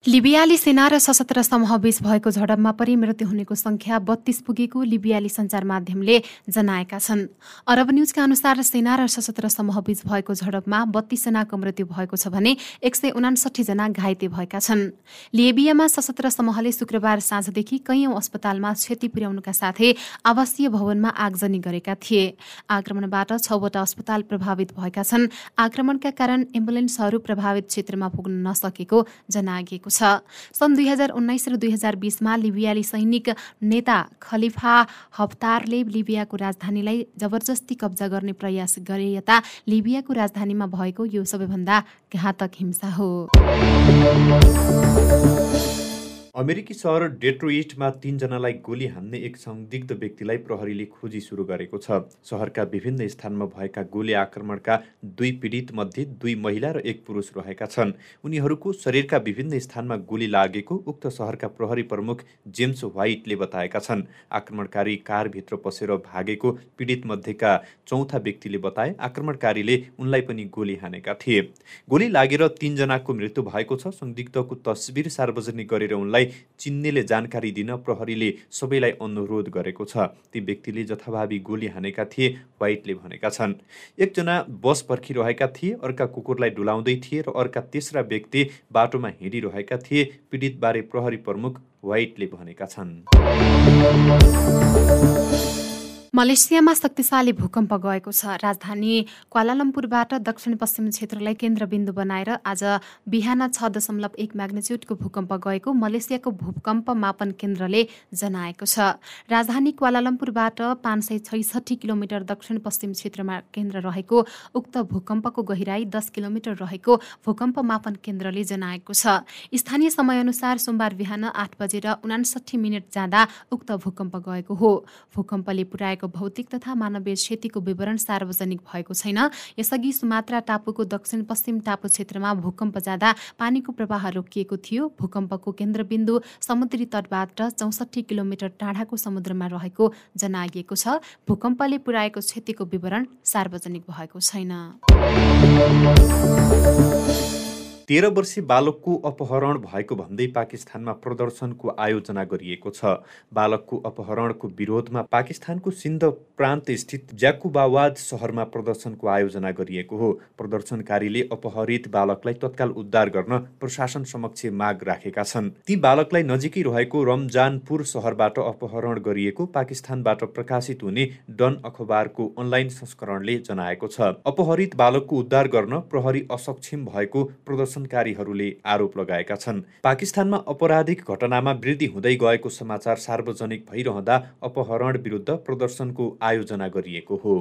लिबियाली सेना र सशस्त्र समूहबीच भएको झडपमा परि मृत्यु हुनेको संख्या बत्तीस पुगेको लिबियाली सञ्चार माध्यमले जनाएका छन्। अरब न्युजका अनुसार सेना र सशस्त्र समूहबीच भएको झडपमा बत्तीसजनाको मृत्यु भएको छ भने एक सय उनासठी जना घाइते भएका छन्। लिबियामा सशस्त्र समूहले शुक्रबार साँझदेखि कैयौं अस्पतालमा क्षति पुर्याउनुका साथै आवासीय भवनमा आगजनी गरेका थिए। आक्रमणबाट छवटा अस्पताल प्रभावित भएका छन्। आक्रमणका कारण एम्बुलेन्सहरू प्रभावित क्षेत्रमा पुग्न नसकेको छ। सन् दुई हजार उन्नाइस र दुई हजार बिसमा लिबियाली सैनिक नेता खलिफा हफ्तारले लिबियाको राजधानीलाई जबरजस्ती कब्जा गर्ने प्रयास गरे यता लिबियाको राजधानीमा भएको यो सबैभन्दा घातक हिंसा हो। अमेरिकी सहर डेट्रोइटमा तीनजनालाई गोली हान्ने एक संदिग्ध व्यक्तिलाई प्रहरीले खोजी सुरु गरेको छ। सहरका विभिन्न स्थानमा भएका गोली आक्रमणका दुई पीडित मध्ये दुई महिला र एक पुरुष रहेका छन्। उनीहरूको शरीरका विभिन्न स्थानमा गोली लागेको उक्त सहरका प्रहरी प्रमुख जेम्स व्हाइटले बताएका छन्। आक्रमणकारी कारभित्र पसेर भागेको पीडित मध्येका चौथा व्यक्तिले बताए आक्रमणकारीले उनलाई पनि गोली हानेका थिए। गोली लागेर तीनजनाको मृत्यु भएको छ। संदिग्धको तस्बिर सार्वजनिक गरेर उनलाई चिन्नेले जानकारी दिन प्रहरीले सबैलाई अनुरोध गरेको छ। ती व्यक्तिले जथाभावी गोली हानेका थिए वाइटले भनेका छन्। एकजना बस पर्खिरहेका थिए अर्का कुकुरलाई डुलाउँदै थिए र अर्का तेस्रा व्यक्ति बाटोमा हिँडिरहेका थिए पीडितबारे प्रहरी प्रमुख वाइटले भनेका छन्। मलेसियामा शक्तिशाली भूकम्प गएको छ। राजधानी क्वालालम्पुरबाट दक्षिण पश्चिम क्षेत्रलाई केन्द्रबिन्दु बनाएर आज बिहान छ दशमलव एक म्याग्नेच्युडको भूकम्प गएको मलेसियाको भूकम्प मापन केन्द्रले जनाएको छ। राजधानी क्वालालम्पुरबाट पाँच सय छैसठी किलोमिटर दक्षिण पश्चिम क्षेत्रमा केन्द्र रहेको उक्त भूकम्पको गहिराई दस किलोमिटर रहेको भूकम्प मापन केन्द्रले जनाएको छ। स्थानीय समयअनुसार सोमबार बिहान आठ बजेर उनासठी मिनट जाँदा उक्त भूकम्प गएको हो। भूकम्पले पुर्याएको भएको भौतिक तथा मानवीय क्षतिको विवरण सार्वजनिक भएको छैन। यसअघि सुमात्रा टापुको दक्षिण पश्चिम टापु क्षेत्रमा भूकम्प जाँदा पानीको प्रवाह रोकिएको थियो। भूकम्पको केन्द्रबिन्दु समुद्री तटबाट चौसठी किलोमिटर टाढाको समुद्रमा रहेको जनाइएको छ। भूकम्पले पुर्याएको क्षतिको विवरण सार्वजनिक भएको छैन। तेह्र वर्षीय बालकको अपहरण भएको भन्दै पाकिस्तानमा प्रदर्शनको आयोजना गरिएको छ। बालकको अपहरणको विरोधमा पाकिस्तानको सिन्ध प्रान्त स्थित ज्याकुबावाद सहरमा प्रदर्शनको आयोजना गरिएको हो। प्रदर्शनकारीले अपहरित बालकलाई तत्काल उद्धार गर्न प्रशासन समक्ष माग राखेका छन्। ती बालकलाई नजिकै रहेको रमजानपुर सहरबाट अपहरण गरिएको पाकिस्तानबाट प्रकाशित हुने डन अखबारको अनलाइन संस्करणले जनाएको छ। अपहरित बालकको उद्धार गर्न प्रहरी असक्षम भएको प्रदर्शन प्रदर्शनकारीहरूले आरोप लगाएका छन्। पाकिस्तानमा अपराधिक घटनामा वृद्धि हुँदै गएको समाचार सार्वजनिक भइरहँदा अपहरण विरुद्ध प्रदर्शनको आयोजना गरिएको हो।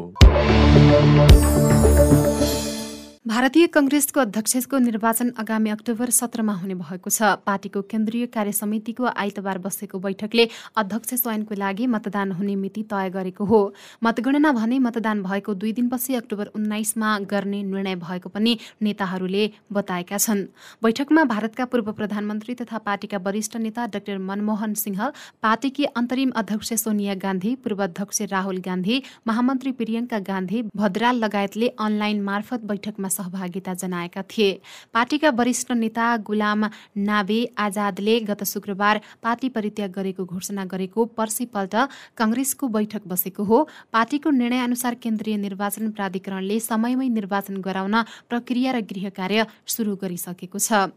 भारतीय कंग्रेसको अध्यक्षको निर्वाचन आगामी अक्टोबर सत्रमा हुने भएको छ। पार्टीको केन्द्रीय कार्य समितिको आइतबार बसेको बैठकले अध्यक्ष चयनको लागि मतदान हुने मिति तय गरेको हो। मतगणना भने मतदान भएको दुई दिनपछि अक्टोबर उन्नाइसमा गर्ने निर्णय भएको पनि नेताहरूले बताएका छन्। बैठकमा भारतका पूर्व प्रधानमन्त्री तथा पार्टीका वरिष्ठ नेता डाक्टर मनमोहन सिंह पार्टीकी अन्तरिम अध्यक्ष सोनिया गान्धी पूर्व अध्यक्ष राहुल गान्धी महामन्त्री प्रियङ्का गान्धी भद्राल लगायतले अनलाइन मार्फत बैठकमा सहभागिता जनाएका थिए। पार्टीका वरिष्ठ नेता गुलाम नाबे आजादले गत शुक्रबार पार्टी परित्याग गरेको घोषणा गरेको पर्सिपल्ट कंग्रेसको बैठक बसेको हो। पार्टीको निर्णय अनुसार केन्द्रीय निर्वाचन प्राधिकरणले समयमै निर्वाचन गराउन प्रक्रिया र गृह कार्य सुरु गरिसकेको छ।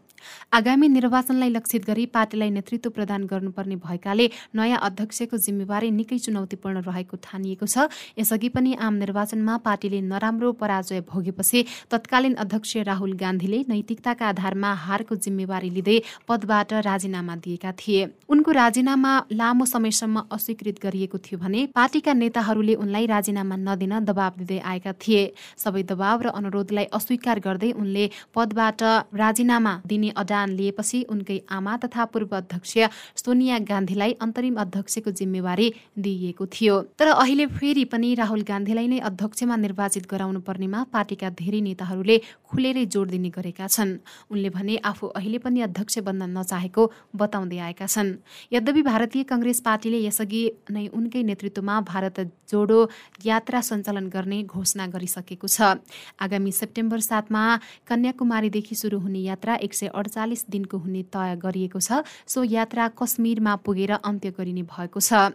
आगामी निर्वाचनलाई लक्षित गरी पार्टीलाई नेतृत्व प्रदान गर्नुपर्ने भएकाले नयाँ अध्यक्षको जिम्मेवारी निकै चुनौतीपूर्ण रहेको ठानिएको छ। यसअघि पनि आम निर्वाचनमा पार्टीले नराम्रो पराजय भोगेपछि तत्कालीन अध्यक्ष राहुल गान्धीले नैतिकताका आधारमा हारको जिम्मेवारी लिँदै पदबाट राजीनामा दिएका थिए। उनको राजीनामा लामो समयसम्म अस्वीकृत गरिएको थियो भने पार्टीका नेताहरूले उनलाई राजीनामा नदिन दबाव दिँदै आएका थिए। सबै दबाव र अनुरोधलाई अस्वीकार गर्दै उनले पदबाट राजीनामा दिने अडान लिएपछि उनकै आमा तथा पूर्व अध्यक्ष सोनिया गान्धीलाई अन्तरिम अध्यक्षको जिम्मेवारी दिइएको थियो। तर अहिले फेरि पनि राहुल गान्धीलाई नै अध्यक्षमा निर्वाचित गराउनु पर्नेमा पार्टीका धेरै नेताहरू नेताहरूले खुलेरै जोड दिने गरेका छन्। उनले भने आफू अहिले पनि अध्यक्ष बन्न नचाहेको बताउँदै आएका छन्। यद्यपि भारतीय कङ्ग्रेस पार्टीले यसअघि नै उनकै नेतृत्वमा भारत जोडो यात्रा सञ्चालन गर्ने घोषणा गरिसकेको छ। आगामी सेप्टेम्बर सातमा कन्याकुमारीदेखि सुरु हुने यात्रा एक सय अडचालिस दिनको हुने तय गरिएको छ। सो यात्रा कश्मीरमा पुगेर अन्त्य गरिने भएको छ।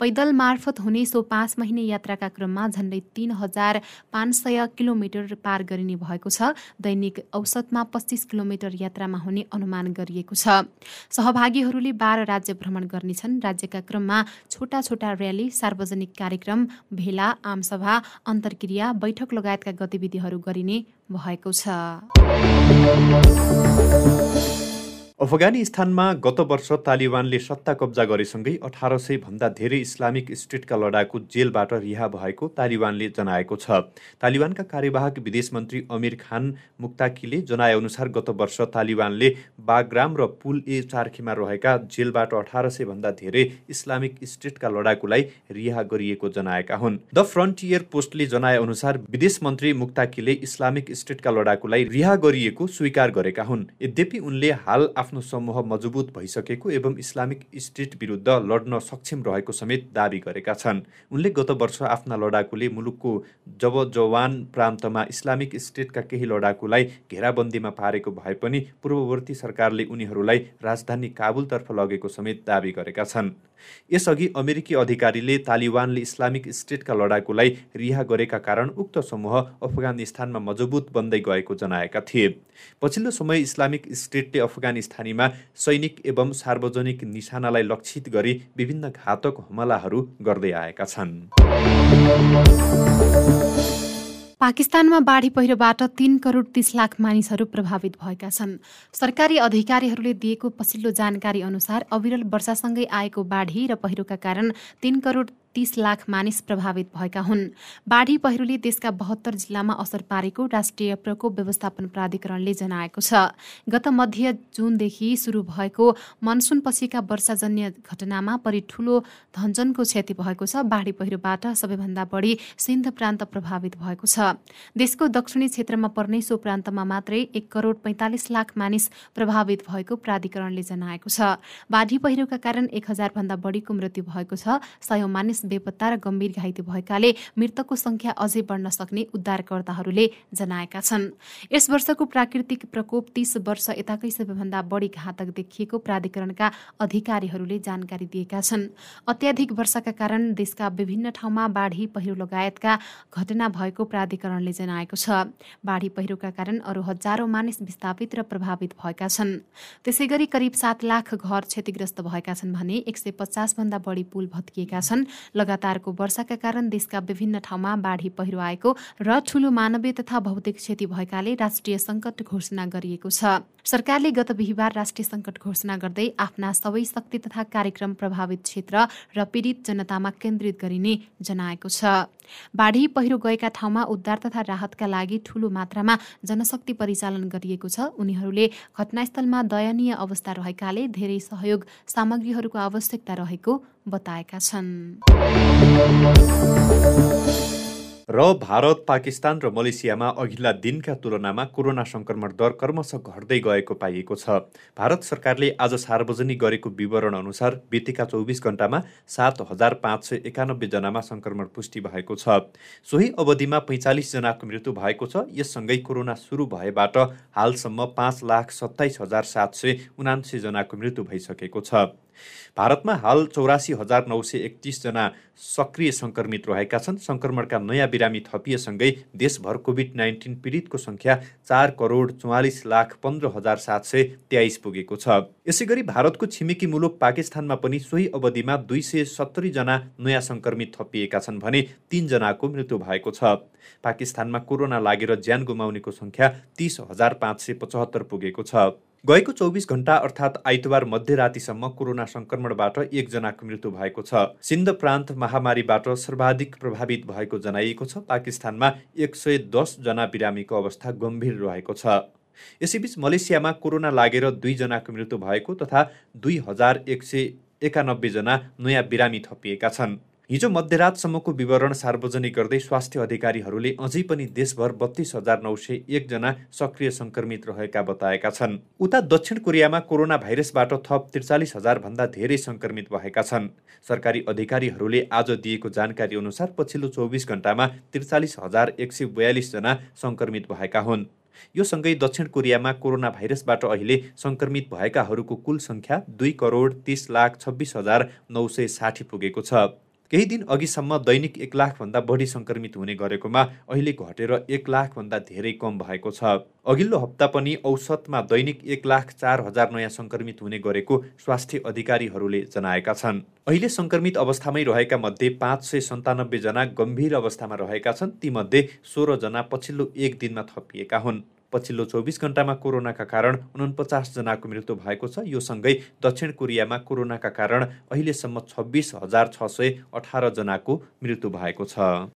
पैदल मार्फत हुने सो पाँच महिने यात्राका क्रममा झन्डै तीन हजार पाँच सय किलोमिटर पार गरिने भएको छ। दैनिक औसतमा पच्चिस किलोमिटर यात्रामा हुने अनुमान गरिएको छ। सहभागीहरूले बाह्र राज्य भ्रमण गर्नेछन्। राज्यका क्रममा छोटा छोटा र्याली सार्वजनिक कार्यक्रम भेला आमसभा अन्तर्क्रिया बैठक लगायतका गतिविधिहरू गरिने भएको छ। अफगानिस्तानमा गत वर्ष तालिबानले सत्ता कब्जा गरेसँगै अठार सय भन्दा धेरै इस्लामिक स्टेटका लडाकु जेलबाट रिहा भएको तालिबानले जनाएको छ। तालिबानका कार्यवाहक विदेश मन्त्री अमिर खान मुक्ताकीले जनाएअनुसार गत वर्ष तालिबानले बाग्राम र पुल ए चार्खीमा रहेका जेलबाट अठार सय भन्दा धेरै इस्लामिक स्टेटका लडाकुलाई रिहा गरिएको जनाएका हुन्। द फ्रन्टियर पोस्टले जनाएअनुसार विदेश मन्त्री मुक्ताकीले इस्लामिक स्टेटका लडाकुलाई रिहा गरिएको स्वीकार गरेका हुन्। यद्यपि उनले हाल आफ्नो समूह मजबुत भइसकेको एवं इस्लामिक स्टेट विरुद्ध लड्न सक्षम रहेको समेत दावी गरेका छन्। उनले गत वर्ष आफ्ना लडाकुले मुलुकको जब जवान प्रान्तमा इस्लामिक स्टेटका केही लडाकुलाई घेराबन्दीमा पारेको भए पनि पूर्ववर्ती सरकारले उनीहरूलाई राजधानी काबुलतर्फ लगेको समेत दावी गरेका छन्। यसअघि अमेरिकी अधिकारीले तालिबानले इस्लामिक स्टेटका लडाकुलाई रिहा गरेका कारण उक्त समूह अफगानिस्तानमा मजबुत बन्दै गएको जनाएका थिए। पछिल्लो समय इस्लामिक स्टेटले अफगानिस्तान राजधानीमा सैनिक एवं सार्वजनिक निशानालाई लक्षित गरी विभिन्न घातक हमलाहरू गर्दै आएका छन्। पाकिस्तानमा बाढी पहिरोबाट तीन करोड तीस लाख मानिसहरू प्रभावित भएका छन्। सरकारी अधिकारीहरूले दिएको पछिल्लो जानकारी अनुसार अविरल वर्षासँगै आएको बाढी र पहिरोका कारण तीन करोड तीस लाख मानिस प्रभावित भएका हुन्। बाढी पहिरोले देशका बहत्तर जिल्लामा असर पारेको राष्ट्रिय प्रकोप व्यवस्थापन प्राधिकरणले जनाएको छ। गत मध्य जुनदेखि सुरु भएको मनसुन पछिका वर्षाजन्य घटनामा परि ठूलो धनजनको क्षति भएको छ। बाढी पहिरोबाट सबैभन्दा बढी सिन्ध प्रान्त प्रभावित भएको छ। देशको दक्षिणी क्षेत्रमा पर्ने सो प्रान्तमा मात्रै एक करोड पैँतालिस लाख मानिस प्रभावित भएको प्राधिकरणले जनाएको छ। बाढी पहिरोका कारण एक हजार भन्दा बढीको मृत्यु भएको छ। सयौं मानिस बेपत्ता र गम्भीर घाइते भएकाले मृतकको संख्या अझै बढ्न सक्ने उद्धारकर्ताहरूले जनाएका छन्। यस वर्षको प्राकृतिक प्रकोप तीस वर्ष यताकै सबैभन्दा बढी घातक देखिएको प्राधिकरणका अधिकारीहरूले जानकारी दिएका छन्। अत्याधिक वर्षाका कारण देशका विभिन्न ठाउँमा बाढी पहिरो लगायतका घटना भएको प्राधिकरणले जनाएको छ। बाढी पहिरोका कारण अरू हजारौं मानिस विस्थापित र प्रभावित भएका छन्। त्यसै गरी करिब सात लाख घर क्षतिग्रस्त भएका छन् भने एक सय पचास भन्दा बढी पुल भत्किएका छन्। लगातारको वर्षाका कारण देशका विभिन्न ठाउँमा बाढी पहिरो आएको र ठूलो मानवीय तथा भौतिक क्षति भएकाले राष्ट्रिय संकट घोषणा गरिएको छ। सरकारले गत बिहिबार राष्ट्रिय संकट घोषणा गर्दै आफ्ना सबै शक्ति तथा कार्यक्रम प्रभावित क्षेत्र र पीडित जनतामा केन्द्रित गरिने जनाएको छ। बाढी पहिरो गएका ठाउँमा उद्धार तथा राहतका लागि ठूलो मात्रामा जनशक्ति परिचालन गरिएको छ। उनीहरूले घटनास्थलमा दयनीय अवस्था रहेकाले धेरै सहयोग सामग्रीहरूको आवश्यकता रहेको बताएका छन्। र भारत पाकिस्तान र मलेसियामा अघिल्ला दिनका तुलनामा कोरोना सङ्क्रमण दर क्रमशः घट्दै गएको पाइएको छ। भारत सरकारले आज सार्वजनिक गरेको विवरण अनुसार बितेका चौबिस घन्टामा सात हजार पाँच सय एकानब्बे जनामा सङ्क्रमण पुष्टि भएको छ। सोही अवधिमा पैँचालिसजनाको मृत्यु भएको छ। यससँगै कोरोना सुरु भएबाट हालसम्म पाँच लाख सत्ताइस हजार सात सय उनान्सयजनाको मृत्यु भइसकेको छ। भारतमा हाल चौरासी हजार नौ सय एकतिसजना सक्रिय सङ्क्रमित रहेका छन्। सङ्क्रमणका नयाँ बिरामी थपिएसँगै देशभर कोभिड नाइन्टिन पीडितको सङ्ख्या चार करोड चौवालिस लाख पन्ध्र हजार सात सय तेइस पुगेको छ। यसै गरी भारतको छिमेकी मुलुक पाकिस्तानमा पनि सोही अवधिमा दुई सय सत्तरीजना नयाँ सङ्क्रमित थपिएका छन् भने तिनजनाको मृत्यु भएको छ। पाकिस्तानमा कोरोना लागेर ज्यान गुमाउनेको सङ्ख्या तिस हजार पाँच सय पचहत्तर पुगेको छ। गएको चौबिस घण्टा अर्थात् आइतबार मध्यरातिसम्म कोरोना संक्रमणबाट एकजनाको मृत्यु भएको छ। सिन्ध प्रान्त महामारीबाट सर्वाधिक प्रभावित भएको जनाइएको छ। पाकिस्तानमा एक सय दसजना बिरामीको अवस्था गम्भीर रहेको छ। यसैबीच मलेसियामा कोरोना लागेर दुईजनाको मृत्यु भएको तथा दुई हजार एक सय एकानब्बेजना नयाँ बिरामी थपिएका छन्। हिजो मध्यरातसम्मको विवरण सार्वजनिक गर्दै स्वास्थ्य अधिकारीहरूले अझै पनि देशभर बत्तीस हजार नौ सय एकजना सक्रिय सङ्क्रमित रहेका बताएका छन्। उता दक्षिण कोरियामा कोरोना भाइरसबाट थप त्रिचालिस हजारभन्दा धेरै सङ्क्रमित भएका छन्। सरकारी अधिकारीहरूले आज दिएको जानकारी अनुसार पछिल्लो चौबिस घन्टामा त्रिचालिस हजार एक सय बयालिसजना सङ्क्रमित भएका हुन्। यो सँगै दक्षिण कोरियामा कोरोना भाइरसबाट अहिले सङ्क्रमित भएकाहरूको कुल सङ्ख्या दुई करोड तिस लाख छब्बिस हजार नौ सय साठी पुगेको छ। केही दिन अघिसम्म दैनिक एक लाखभन्दा बढी सङ्क्रमित हुने गरेकोमा अहिले घटेर एक लाखभन्दा धेरै कम भएको छ। अघिल्लो हप्ता पनि औसतमा दैनिक एक लाख चार हजार नयाँ सङ्क्रमित हुने गरेको स्वास्थ्य अधिकारीहरूले जनाएका छन्। अहिले सङ्क्रमित अवस्थामै रहेका मध्ये पाँच सय सन्तानब्बेजना गम्भीर अवस्थामा रहेका छन्। तीमध्ये सोह्रजना पछिल्लो एक दिनमा थपिएका हुन्। पछिल्लो चौबिस घन्टामा कोरोनाका कारण उनपचासजनाको मृत्यु भएको छ। यो सँगै दक्षिण कोरियामा कोरोनाका कारण अहिलेसम्म छब्बिस हजार छ सय अठारजनाको मृत्यु भएको छ।